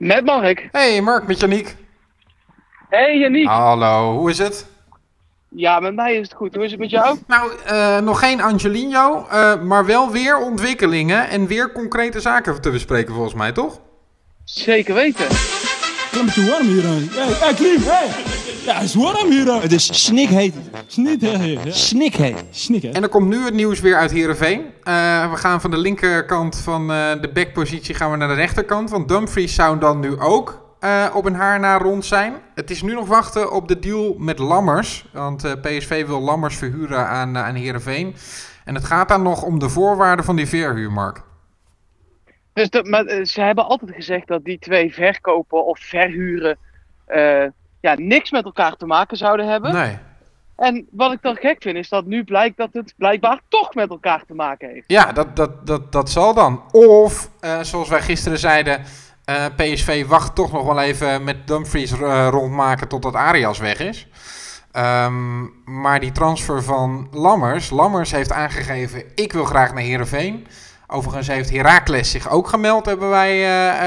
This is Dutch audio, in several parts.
Met Mark. Hey Mark, met Janiek. Hey Janiek. Hallo, hoe is het? Ja, met mij is het goed. Hoe is het met jou? Nou, uh, nog geen Angelino, uh, maar wel weer ontwikkelingen en weer concrete zaken te bespreken volgens mij, toch? Zeker weten. Een beetje warm hier. Hey, hey Klim, hey! Ja, het is warm hier. Het is snikheet. Snikheet. Ja. Snikheet. Snikheet. En er komt nu het nieuws weer uit Heerenveen. Uh, we gaan van de linkerkant van uh, de backpositie gaan we naar de rechterkant. Want Dumfries zou dan nu ook uh, op een haar na rond zijn. Het is nu nog wachten op de deal met Lammers. Want uh, PSV wil Lammers verhuren aan, uh, aan Heerenveen. En het gaat dan nog om de voorwaarden van die verhuur, Mark. Dus dat, maar, ze hebben altijd gezegd dat die twee verkopen of verhuren ja, niks met elkaar te maken zouden hebben. Nee. En wat ik dan gek vind, is dat nu blijkt dat het blijkbaar toch met elkaar te maken heeft. Ja, dat, dat, dat, dat zal dan. Of, zoals wij gisteren zeiden, uh, PSV wacht toch nog wel even met Dumfries uh, rondmaken totdat Arias weg is. Um, maar die transfer van Lammers. Lammers heeft aangegeven: ik wil graag naar Herenveen. Overigens heeft Heracles zich ook gemeld, hebben wij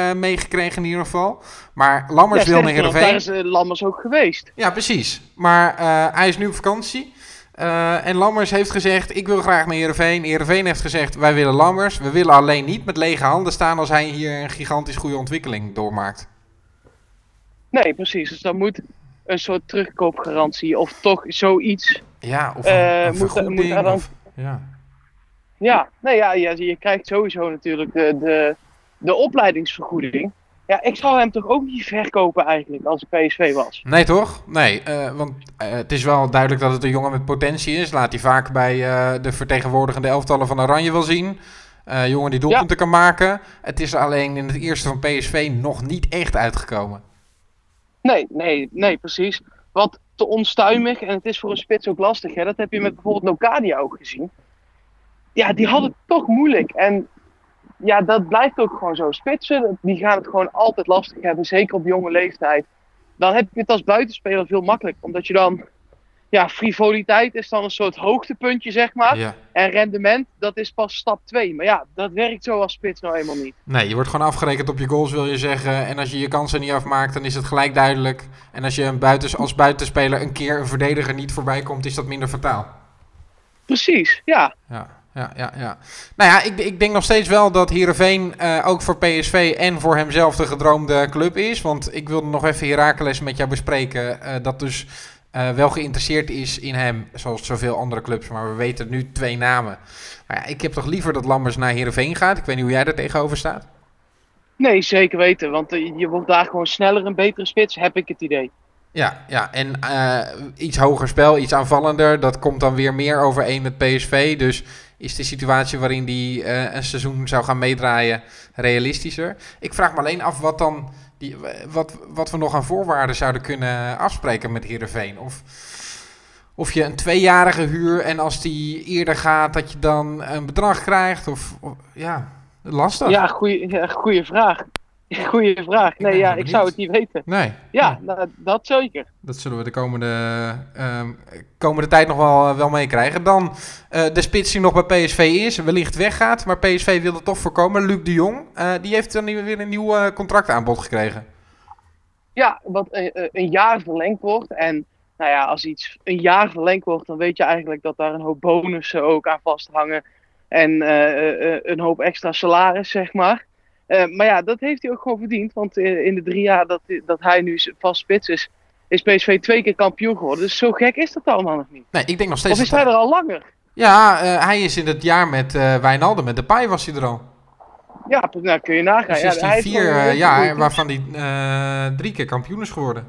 uh, meegekregen in ieder geval. Maar Lammers ja, wil naar Herenveen. Daar is Lammers ook geweest. Ja, precies. Maar hij is nu op vakantie. Uh, en Lammers heeft gezegd, ik wil graag naar Heerenveen. Heerenveen heeft gezegd, wij willen Lammers. We willen alleen niet met lege handen staan als hij hier een gigantisch goede ontwikkeling doormaakt. Nee, precies. Dus dan moet een soort terugkoopgarantie of toch zoiets... Ja, of een, uh, een vergoeding. Moet, moet dan... of, ja. Ja, nee, ja, ja, je krijgt sowieso natuurlijk de, de, de opleidingsvergoeding. Ja, ik zou hem toch ook niet verkopen eigenlijk als ik PSV was. Nee toch? Nee, uh, want uh, het is wel duidelijk dat het een jongen met potentie is. Laat hij vaak bij uh, de vertegenwoordigende elftallen van Oranje wel zien. jongen die doelpunten ja. kan maken. Het is alleen in het eerste van PSV nog niet echt uitgekomen. Nee, nee, nee, precies. Wat te onstuimig en het is voor een spits ook lastig. Hè? Dat heb je met bijvoorbeeld Locadia ook gezien. Ja, die hadden het toch moeilijk. En ja, dat blijft ook gewoon zo. Spitsen, die gaan het gewoon altijd lastig hebben, zeker op jonge leeftijd. Dan heb je het als buitenspeler veel makkelijker, omdat je dan, ja, frivoliteit is dan een soort hoogtepuntje, zeg maar. Ja. En rendement, dat is pas stap 2. Maar ja, dat werkt zo als spits nou eenmaal niet. Nee, je wordt gewoon afgerekend op je goals, wil je zeggen. En als je je kansen niet afmaakt, dan is het gelijk duidelijk. En als je een buitens, als buitenspeler een keer een verdediger niet voorbij komt, is dat minder fataal. Precies, ja. Ja ja, ja, ja. Nou ja, ik, ik denk nog steeds wel dat Heerenveen uh, ook voor PSV en voor hemzelf de gedroomde club is. Want ik wilde nog even Heracles met jou bespreken. Uh, dat dus uh, wel geïnteresseerd is in hem, zoals zoveel andere clubs. Maar we weten nu twee namen. Maar ja, ik heb toch liever dat Lammers naar Heerenveen gaat. Ik weet niet hoe jij er tegenover staat. Nee, zeker weten. Want je wordt daar gewoon sneller een betere spits, heb ik het idee. Ja, ja, en iets hoger spel, iets aanvallender. Dat komt dan weer meer overeen met PSV. Dus is de situatie waarin die uh, een seizoen zou gaan meedraaien realistischer. Ik vraag me alleen af wat dan die, wat, wat we nog aan voorwaarden zouden kunnen afspreken met Heerenveen. Of, of je een tweejarige huur en als die eerder gaat dat je dan een bedrag krijgt. Of, of ja, lastig. Ja, goede ja, goeie vraag. Goeie vraag. Nee, ja, ik zou het niet weten. Nee. Ja, nee. Nou, dat zeker. Dat zullen we de komende, uh, komende tijd nog wel, wel meekrijgen. Dan uh, de spits die nog bij PSV is, wellicht weggaat. Maar PSV wil het toch voorkomen. Luc de Jong, uh, die heeft dan weer een nieuw contractaanbod gekregen. Ja, wat een jaar verlengd wordt. En nou ja, als iets een jaar verlengd wordt, dan weet je eigenlijk dat daar een hoop bonussen ook aan vasthangen. En een hoop extra salaris, zeg maar. Uh, maar ja, dat heeft hij ook gewoon verdiend. Want in, in de drie jaar dat, dat hij nu vast spits is, is PSV twee keer kampioen geworden. Dus zo gek is dat allemaal nog niet. Nee, ik denk nog steeds... Of is hij er al langer? Ja, uh, hij is in het jaar met Wijnaldum, met de Pai was hij er al. Ja, nou kun je nagaan. Dus is ja, hij vier jaar waarvan hij drie keer kampioen is geworden.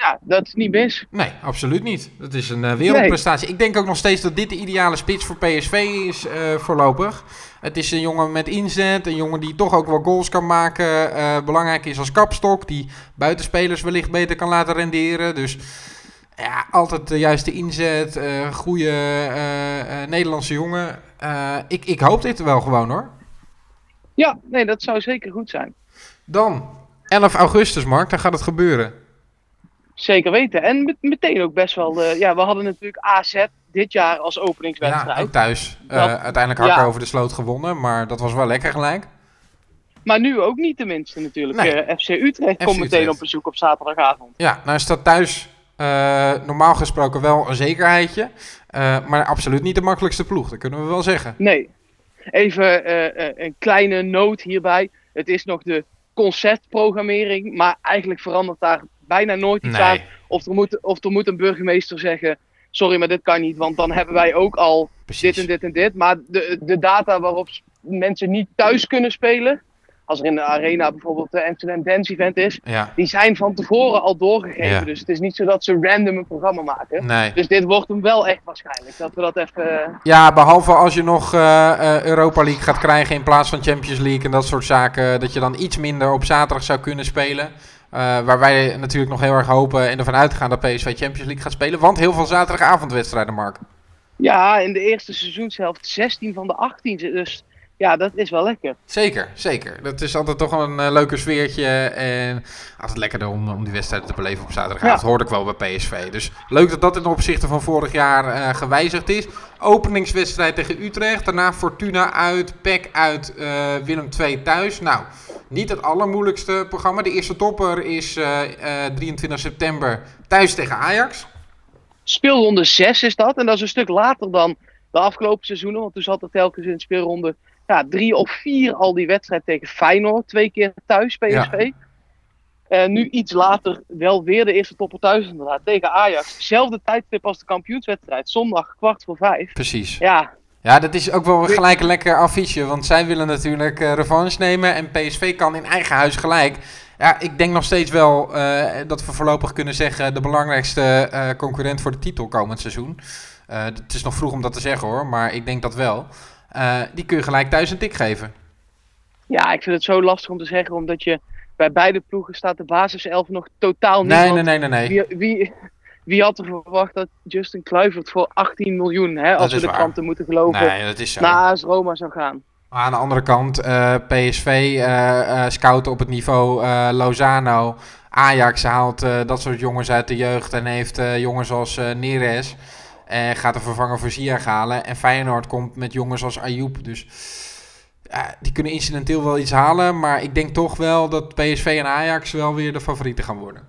Ja, dat is niet mis. Nee, absoluut niet. Dat is een uh, wereldprestatie. Nee. Ik denk ook nog steeds dat dit de ideale spits voor PSV is uh, voorlopig. Het is een jongen met inzet, een jongen die toch ook wel goals kan maken. Uh, belangrijk is als kapstok, die buitenspelers wellicht beter kan laten renderen. Dus ja, altijd de juiste inzet, goede Nederlandse jongen. ik, ik hoop dit wel gewoon hoor. Ja, nee, dat zou zeker goed zijn. Dan, 11 augustus Mark, dan gaat het gebeuren. Zeker weten. En met, meteen ook best wel. Uh, ja, we hadden natuurlijk AZ dit jaar als openingswedstrijd. Ja, ook thuis. Dat, uh, uiteindelijk hakken ja. over de sloot gewonnen, maar dat was wel lekker gelijk. Maar nu ook niet tenminste natuurlijk. Nee. Eh, FC Utrecht FC komt meteen Utrecht. op bezoek op zaterdagavond. Ja, nou is dat thuis eh, normaal gesproken wel een zekerheidje. eh, maar absoluut niet de makkelijkste ploeg, dat kunnen we wel zeggen. Nee. Even eh, eh, een kleine noot hierbij. Het is nog de conceptprogrammering, maar eigenlijk verandert daar bijna nooit iets aan. Of er, moet, of er moet een burgemeester zeggen: Sorry, maar dit kan niet, want dan hebben wij ook al dit en dit en dit. Maar de, de data waarop mensen niet thuis kunnen spelen, als er in de arena bijvoorbeeld de Amsterdam Dance Event is, Ja, die zijn van tevoren al doorgegeven. Ja. Dus het is niet zo dat ze random een programma maken. nee. Dus dit wordt hem wel echt waarschijnlijk. Dat we dat even. eh, Ja, behalve als je nog eh, eh, Europa League gaat krijgen in plaats van Champions League en dat soort zaken. Dat je dan iets minder op zaterdag zou kunnen spelen. Eh, waar wij natuurlijk nog heel erg hopen en ervan uitgaan dat PSV Champions League gaat spelen. Want heel veel zaterdagavondwedstrijden, Mark. Ja, in de eerste seizoenshelft 16 van de 18. Dus ja, dat is wel lekker. Zeker, zeker. Dat is altijd toch een eh, leuke sfeertje. En altijd lekkerder om, om die wedstrijden te beleven op zaterdagavond. Ja. Hoorde ik wel bij PSV. Dus leuk dat dat ten opzichte van vorig jaar eh, gewijzigd is. Openingswedstrijd tegen Utrecht. Daarna Fortuna uit, PEC uit, Willem 2 thuis. Nou, niet het allermoeilijkste programma. De eerste topper is eh, eh, 23 september thuis tegen Ajax. Speelronde 6 is dat. En dat is een stuk later dan de afgelopen seizoenen. Want toen zat er telkens in speelronde ja, 3 of 4 al die wedstrijd tegen Feyenoord. Twee keer thuis, PSV. En nu iets later wel weer de eerste topper thuis inderdaad. Tegen Ajax. Hetzelfde tijdstip als de kampioenswedstrijd. Zondag kwart voor vijf. Precies. Ja, Ja, dat is ook wel gelijk een lekker affiche. Want zij willen natuurlijk eh, revanche nemen. En PSV kan in eigen huis gelijk. Ja, ik denk nog steeds wel eh, dat we voorlopig kunnen zeggen... de belangrijkste eh, concurrent voor de titel komend seizoen. Het is nog vroeg om dat te zeggen hoor, maar ik denk dat wel. Die kun je gelijk thuis een tik geven. ja, ik vind het zo lastig om te zeggen. Omdat je bij beide ploegen staat de basiself nog totaal niet. Nee, nee, nee, nee. nee. Wie, wie, wie had er verwacht dat Justin Kluivert voor 18 miljoen, hè, als we de waar. kranten moeten geloven, Nee, dat is zo. naar AS Roma zou gaan? Maar aan de andere kant, eh, PSV eh eh, scout op het niveau Lozano. Ajax haalt dat soort jongens uit de jeugd en heeft jongens als Neres. En gaat een vervanger voor Ziyech halen. En Feyenoord komt met jongens als Ayoub. Dus die kunnen incidenteel wel iets halen. Maar ik denk toch wel dat PSV en Ajax wel weer de favorieten gaan worden.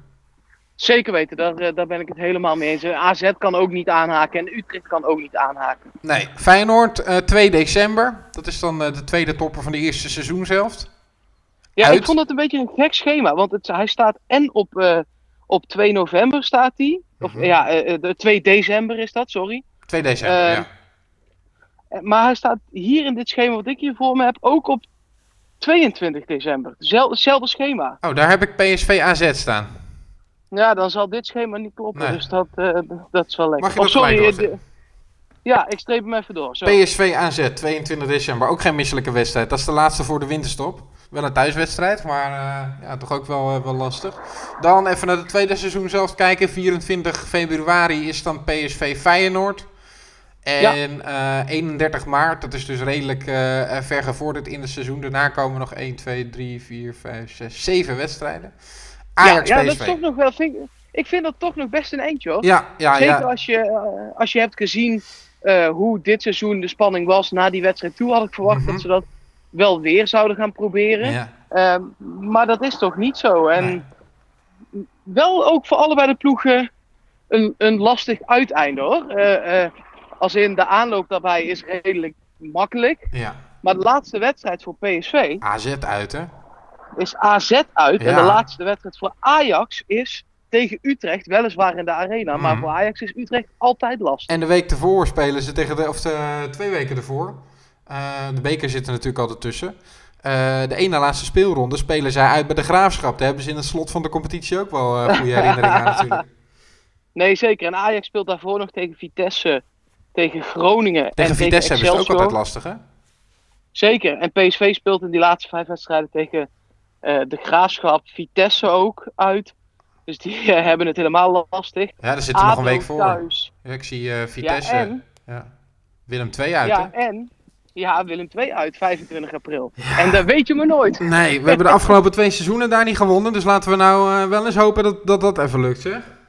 Zeker weten, daar, eh, daar ben ik het helemaal mee eens. AZ kan ook niet aanhaken en Utrecht kan ook niet aanhaken. Nee, Feyenoord eh 2 december. Dat is dan eh, de tweede topper van de eerste seizoenshelft. Ja, Uit? ik vond het een beetje een gek schema, want het, hij staat en op, op 2 november staat hij. Of Mhm. ja, eh, eh, de 2 december is dat, sorry. 2 december, ja. Maar hij staat hier in dit schema wat ik hier voor me heb ook op 22 december. Zel- Hetzelfde schema. Oh, daar heb ik PSV AZ staan. Ja, dan zal dit schema niet kloppen. Nee. Dus dat, eh, dat is wel lekker. Mag je Of dat sorry, de- Ja, ik streep hem even door. Zo. PSV AZ, 22 december. Ook geen misselijke wedstrijd. Dat is de laatste voor de winterstop. Wel een thuiswedstrijd, maar eh, ja, toch ook wel, eh, wel lastig. Dan even naar het tweede seizoen zelf kijken. 24 februari is dan PSV Feyenoord. En eh, 31 maart, dat is dus redelijk ver gevorderd in het seizoen. Daarna komen nog 1, 2, 3, 4, 5, 6, 7 wedstrijden. Ajax ja, ja, dat is toch nog wel. Vind, ik- ik vind dat toch nog best een eentje hoor. Ja, ja, Zeker ja. als je, eh, als je hebt gezien eh, hoe dit seizoen de spanning was na die wedstrijd toe, had ik verwacht Mhm. dat ze dat wel weer zouden gaan proberen. ja. Ehm, maar dat is toch niet zo. En Nee. wel ook voor allebei de ploegen een, een lastig uiteinde hoor. Eh, als in de aanloop daarbij is redelijk makkelijk. ja. Maar de laatste wedstrijd voor PSV AZ uit, hè? Is AZ uit. En de laatste wedstrijd voor Ajax is tegen Utrecht, weliswaar in de arena. Maar Mhm. voor Ajax is Utrecht altijd lastig. En de week ervoor spelen ze tegen de, of de, twee weken ervoor. Eh, de beker zit er natuurlijk altijd tussen. Eh, de ene laatste speelronde spelen zij uit bij de graafschap. Daar hebben ze in het slot van de competitie ook wel eh, goede herinneringen aan natuurlijk. Nee, zeker. En Ajax speelt daarvoor nog tegen Vitesse, tegen Groningen Tegen en Vitesse tegen hebben ze het ook altijd lastig, hè? Zeker. En PSV speelt in die laatste vijf wedstrijden tegen eh, de Graafschap, Vitesse ook uit. Dus die eh, hebben het helemaal lastig. Ja, daar zit er nog een week voor. thuis. Ik zie eh, Vitesse. Ja, Ja, en, Willem 2 uit, ja, hè? en ja, Willem II uit, 25 april. En dat weet je maar nooit. Nee, we hebben de afgelopen twee seizoenen daar niet gewonnen. Dus laten we nou eh, wel eens hopen dat, dat dat even lukt, zeg.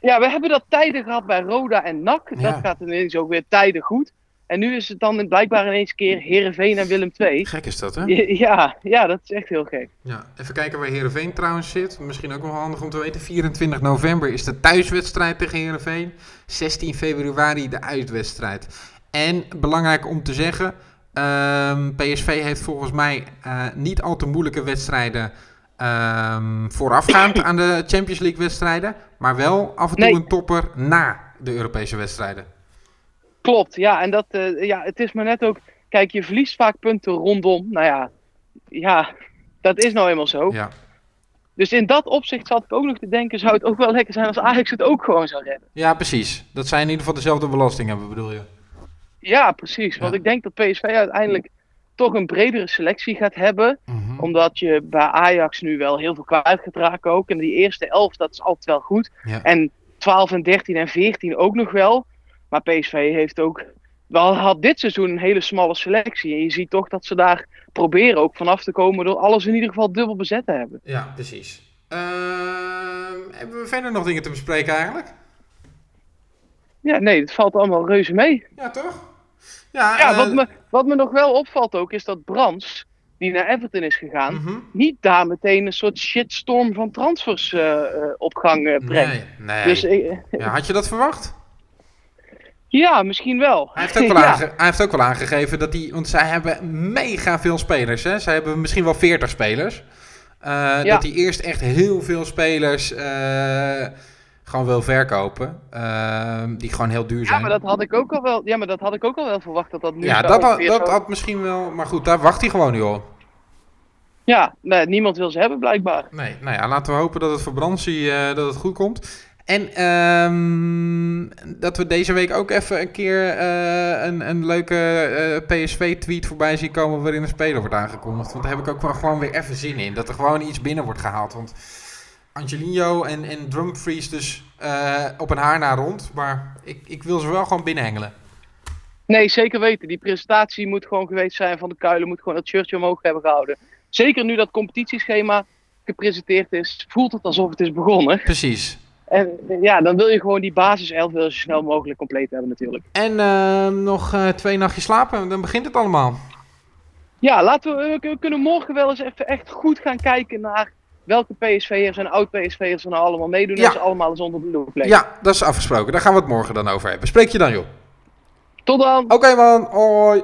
Ja, we hebben dat tijden gehad bij Roda en NAC. Ja. Dat gaat ineens ook weer tijden goed. En nu is het dan blijkbaar ineens een keer Heerenveen en Willem II. Gek is dat, hè? Ja, ja, dat is echt heel gek. Ja, even kijken waar Heerenveen trouwens zit. Misschien ook wel handig om te weten. 24 november is de thuiswedstrijd tegen Heerenveen. 16 februari de uitwedstrijd. En belangrijk om te zeggen, ehm, PSV heeft volgens mij eh, niet al te moeilijke wedstrijden ehm, voorafgaand aan de Champions League wedstrijden. Maar wel af en toe Nee. een topper na de Europese wedstrijden. Klopt, ja. En dat, eh, ja, het is maar net ook... Kijk, je verliest vaak punten rondom. Nou ja, ja, dat is nou eenmaal zo. Ja, Dus in dat opzicht zat ik ook nog te denken... zou het ook wel lekker zijn als Ajax het ook gewoon zou redden. ja precies. Dat zij in ieder geval dezelfde belasting hebben, bedoel je? Ja, precies. Want ik denk dat PSV uiteindelijk toch een bredere selectie gaat hebben. Mhm. Omdat je bij Ajax nu wel heel veel kwijt gaat raken ook. En die eerste elf, dat is altijd wel goed. Ja. En 12 en 13 en 14 ook nog wel. Maar PSV heeft ook wel had dit seizoen een hele smalle selectie. En je ziet toch dat ze daar proberen ook vanaf te komen door alles in ieder geval dubbel bezet te hebben. Ja, precies. Ehm, hebben we verder nog dingen te bespreken eigenlijk? Ja, nee, het valt allemaal reuze mee. Ja, toch? Ja, Ja, eh, wat me, wat me nog wel opvalt ook is dat Brands, die naar Everton is gegaan, mhm. niet daar meteen een soort shitstorm van transfers eh, eh, op gang brengt. Nee, nee. Dus ja, had je dat verwacht? Ja, misschien wel. Hij heeft, ook wel Ja. hij heeft ook wel aangegeven dat hij... Want zij hebben mega veel spelers, hè? Zij hebben misschien wel 40 spelers. Eh, Ja. Dat hij eerst echt heel veel spelers eh, gewoon wil verkopen. eh, die gewoon heel duur Ja, zijn. maar dat had ik ook al wel. Ja, maar dat had ik ook al wel verwacht dat dat nu. ja, dat, had, dat zo- had misschien wel... Maar goed, daar wacht hij gewoon nu op. Ja, nee, niemand wil ze hebben blijkbaar. Nee, nou ja, laten we hopen dat het voor Bransie dat het goed komt. En ehm, dat we deze week ook even een keer eh, een, een leuke eh, PSV-tweet voorbij zien komen waarin een speler wordt aangekondigd. Want daar heb ik ook wel gewoon weer even zin in. Dat er gewoon iets binnen wordt gehaald. Want Angelino en, en Dumfries dus eh, op een haar na rond. Maar ik, ik wil ze wel gewoon binnenhengelen. Nee, zeker weten. Die presentatie moet gewoon geweest zijn van de Kuilen. Moet gewoon dat shirtje omhoog hebben gehouden. Zeker nu dat competitieschema gepresenteerd is, voelt het alsof het is begonnen. Precies. En eh, ja, dan wil je gewoon die basiself wil je zo snel mogelijk compleet hebben natuurlijk. En ehm, nog eh, twee nachtjes slapen, dan begint het allemaal. Ja, laten we, we kunnen morgen wel eens even echt goed gaan kijken naar welke PSV'ers en oud-PSV'ers er nou allemaal meedoen. Ja. En ze allemaal eens onder de loep leggen. Ja, dat is afgesproken. Daar gaan we het morgen dan over hebben. Spreek je dan, joh. Tot dan! Oké man, hoi.